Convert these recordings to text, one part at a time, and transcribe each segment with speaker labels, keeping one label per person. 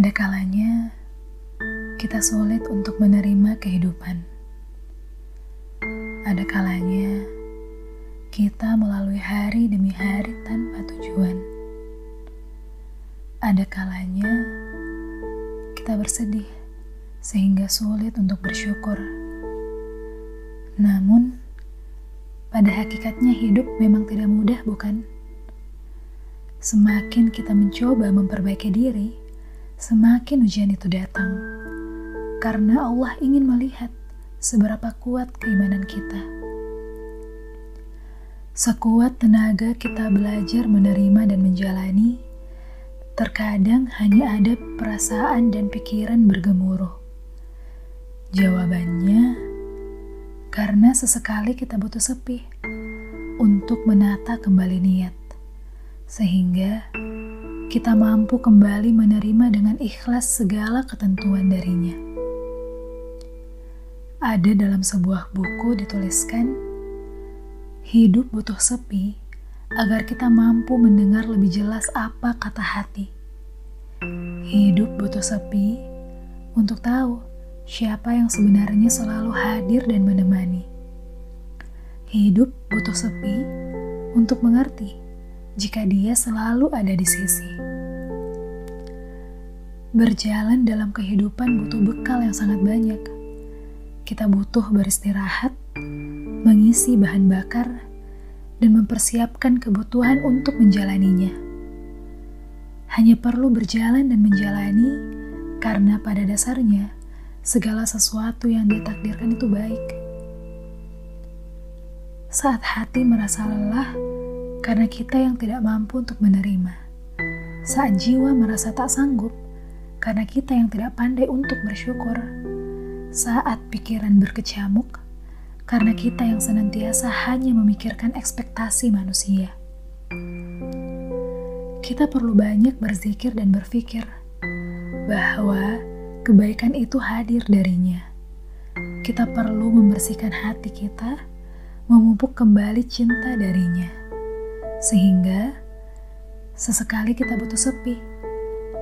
Speaker 1: Ada kalanya kita sulit untuk menerima kehidupan. Ada kalanya kita melalui hari demi hari tanpa tujuan. Ada kalanya kita bersedih sehingga sulit untuk bersyukur. Namun, pada hakikatnya hidup memang tidak mudah, bukan? Semakin kita mencoba memperbaiki diri, semakin ujian itu datang. Karena Allah ingin melihat seberapa kuat keimanan kita. Sekuat tenaga kita belajar menerima dan menjalani, terkadang hanya ada perasaan dan pikiran bergemuruh. Jawabannya, karena sesekali kita butuh sepi untuk menata kembali niat, sehingga kita mampu kembali menerima dengan ikhlas segala ketentuan darinya. Ada dalam sebuah buku dituliskan, hidup butuh sepi agar kita mampu mendengar lebih jelas apa kata hati. Hidup butuh sepi untuk tahu siapa yang sebenarnya selalu hadir dan menemani. Hidup butuh sepi untuk mengerti jika dia selalu ada di sisi. Berjalan dalam kehidupan butuh bekal yang sangat banyak. Kita butuh beristirahat, mengisi bahan bakar, dan mempersiapkan kebutuhan untuk menjalaninya. Hanya perlu berjalan dan menjalani, karena pada dasarnya segala sesuatu yang ditakdirkan itu baik. Saat hati merasa lelah, karena kita yang tidak mampu untuk menerima. Saat jiwa merasa tak sanggup, karena kita yang tidak pandai untuk bersyukur. Saat pikiran berkecamuk, karena kita yang senantiasa hanya memikirkan ekspektasi manusia. Kita perlu banyak berzikir dan berpikir bahwa kebaikan itu hadir darinya. Kita perlu membersihkan hati kita, memupuk kembali cinta darinya sehingga sesekali kita butuh sepi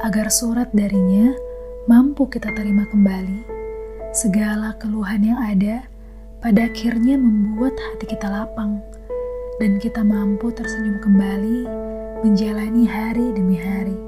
Speaker 1: agar surat darinya mampu kita terima kembali. Segala keluhan yang ada pada akhirnya membuat hati kita lapang dan kita mampu tersenyum kembali menjalani hari demi hari.